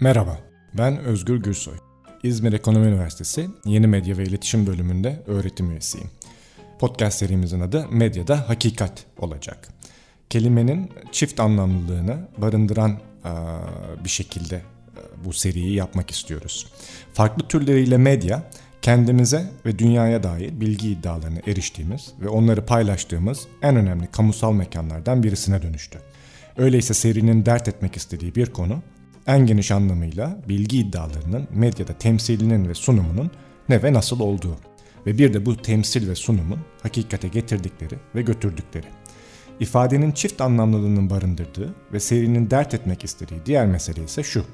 Merhaba, ben Özgür Gürsoy. İzmir Ekonomi Üniversitesi Yeni Medya ve İletişim Bölümünde öğretim üyesiyim. Podcast serimizin adı Medyada Hakikat olacak. Kelimenin çift anlamlılığını barındıran bir şekilde bu seriyi yapmak istiyoruz. Farklı türleriyle medya, kendimize ve dünyaya dair bilgi iddialarına eriştiğimiz ve onları paylaştığımız en önemli kamusal mekanlardan birisine dönüştü. Öyleyse serinin dert etmek istediği bir konu en geniş anlamıyla bilgi iddialarının medyada temsilinin ve sunumunun ne ve nasıl olduğu ve bir de bu temsil ve sunumun hakikate getirdikleri ve götürdükleri. İfadenin çift anlamlılığının barındırdığı ve serinin dert etmek istediği diğer mesele ise şu.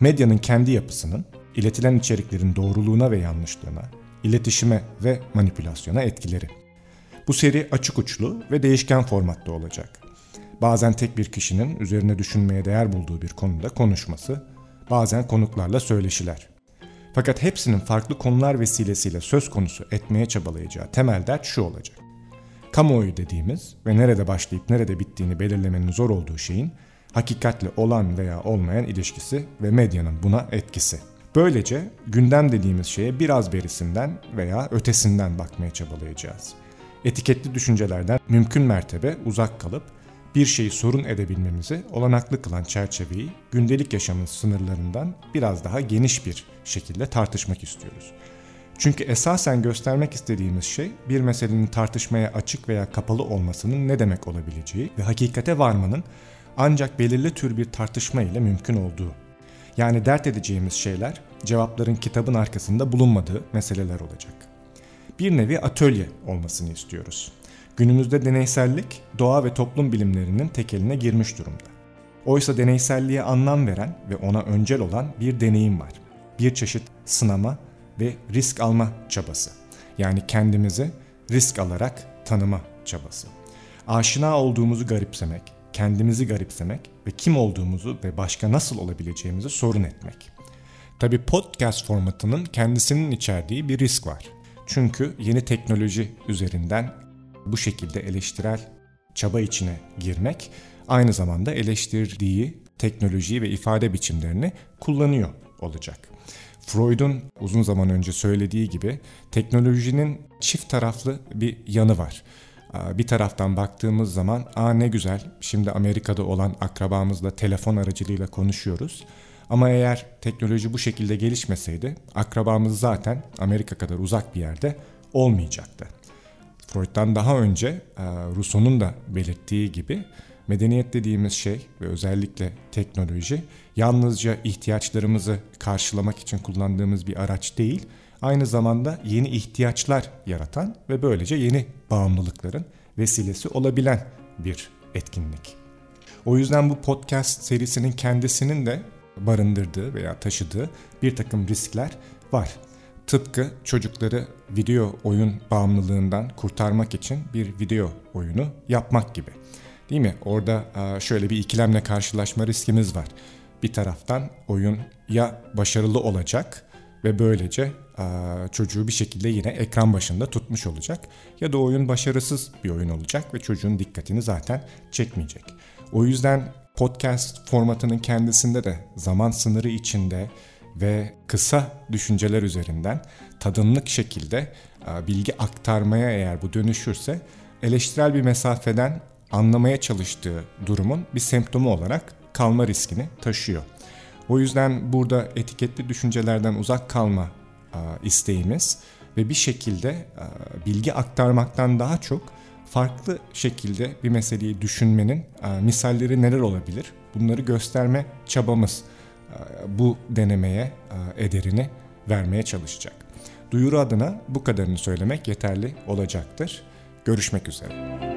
Medyanın kendi yapısının iletilen içeriklerin doğruluğuna ve yanlışlığına, iletişime ve manipülasyona etkileri. Bu seri açık uçlu ve değişken formatta olacak. Bazen tek bir kişinin üzerine düşünmeye değer bulduğu bir konuda konuşması, bazen konuklarla söyleşiler. Fakat hepsinin farklı konular vesilesiyle söz konusu etmeye çabalayacağı temel dert şu olacak. Kamuoyu dediğimiz ve nerede başlayıp nerede bittiğini belirlemenin zor olduğu şeyin hakikatle olan veya olmayan ilişkisi ve medyanın buna etkisi. Böylece gündem dediğimiz şeye biraz berisinden veya ötesinden bakmaya çabalayacağız. Etiketli düşüncelerden mümkün mertebe uzak kalıp bir şeyi sorun edebilmemizi olanaklı kılan çerçeveyi gündelik yaşamın sınırlarından biraz daha geniş bir şekilde tartışmak istiyoruz. Çünkü esasen göstermek istediğimiz şey bir meselenin tartışmaya açık veya kapalı olmasının ne demek olabileceği ve hakikate varmanın ancak belirli tür bir tartışma ile mümkün olduğu. Yani dert edeceğimiz şeyler cevapların kitabın arkasında bulunmadığı meseleler olacak. Bir nevi atölye olmasını istiyoruz. Günümüzde deneysellik doğa ve toplum bilimlerinin tekeline girmiş durumda. Oysa deneyselliğe anlam veren ve ona öncel olan bir deneyim var. Bir çeşit sınama ve risk alma çabası. Yani kendimizi risk alarak tanıma çabası. Aşina olduğumuzu garipsemek, kendimizi garipsemek ve kim olduğumuzu ve başka nasıl olabileceğimizi sorun etmek. Tabi podcast formatının kendisinin içerdiği bir risk var. Çünkü yeni teknoloji üzerinden bu şekilde eleştirel çaba içine girmek aynı zamanda eleştirdiği teknolojiyi ve ifade biçimlerini kullanıyor olacak. Freud'un uzun zaman önce söylediği gibi teknolojinin çift taraflı bir yanı var. Bir taraftan baktığımız zaman aa ne güzel şimdi Amerika'da olan akrabamızla telefon aracılığıyla konuşuyoruz. Ama eğer teknoloji bu şekilde gelişmeseydi akrabamız zaten Amerika kadar uzak bir yerde olmayacaktı. Freud'dan daha önce e, Rousseau'nun da belirttiği gibi medeniyet dediğimiz şey ve özellikle teknoloji yalnızca ihtiyaçlarımızı karşılamak için kullandığımız bir araç değil, aynı zamanda yeni ihtiyaçlar yaratan ve böylece yeni bağımlılıkların vesilesi olabilen bir etkinlik. O yüzden bu podcast serisinin kendisinin de barındırdığı veya taşıdığı bir takım riskler var. Tıpkı çocukları video oyun bağımlılığından kurtarmak için bir video oyunu yapmak gibi. Değil mi? Orada şöyle bir ikilemle karşılaşma riskimiz var. Bir taraftan oyun ya başarılı olacak ve böylece çocuğu bir şekilde yine ekran başında tutmuş olacak ya da oyun başarısız bir oyun olacak ve çocuğun dikkatini zaten çekmeyecek. O yüzden podcast formatının kendisinde de zaman sınırı içinde ve kısa düşünceler üzerinden tadımlık şekilde e, bilgi aktarmaya eğer bu dönüşürse eleştirel bir mesafeden anlamaya çalıştığı durumun bir semptomu olarak kalma riskini taşıyor. O yüzden burada etiketli düşüncelerden uzak kalma e, isteğimiz ve bir şekilde e, bilgi aktarmaktan daha çok farklı şekilde bir meseleyi düşünmenin misalleri neler olabilir? Bunları gösterme çabamız bu denemeye ederini vermeye çalışacak. Duyuru adına bu kadarını söylemek yeterli olacaktır. Görüşmek üzere.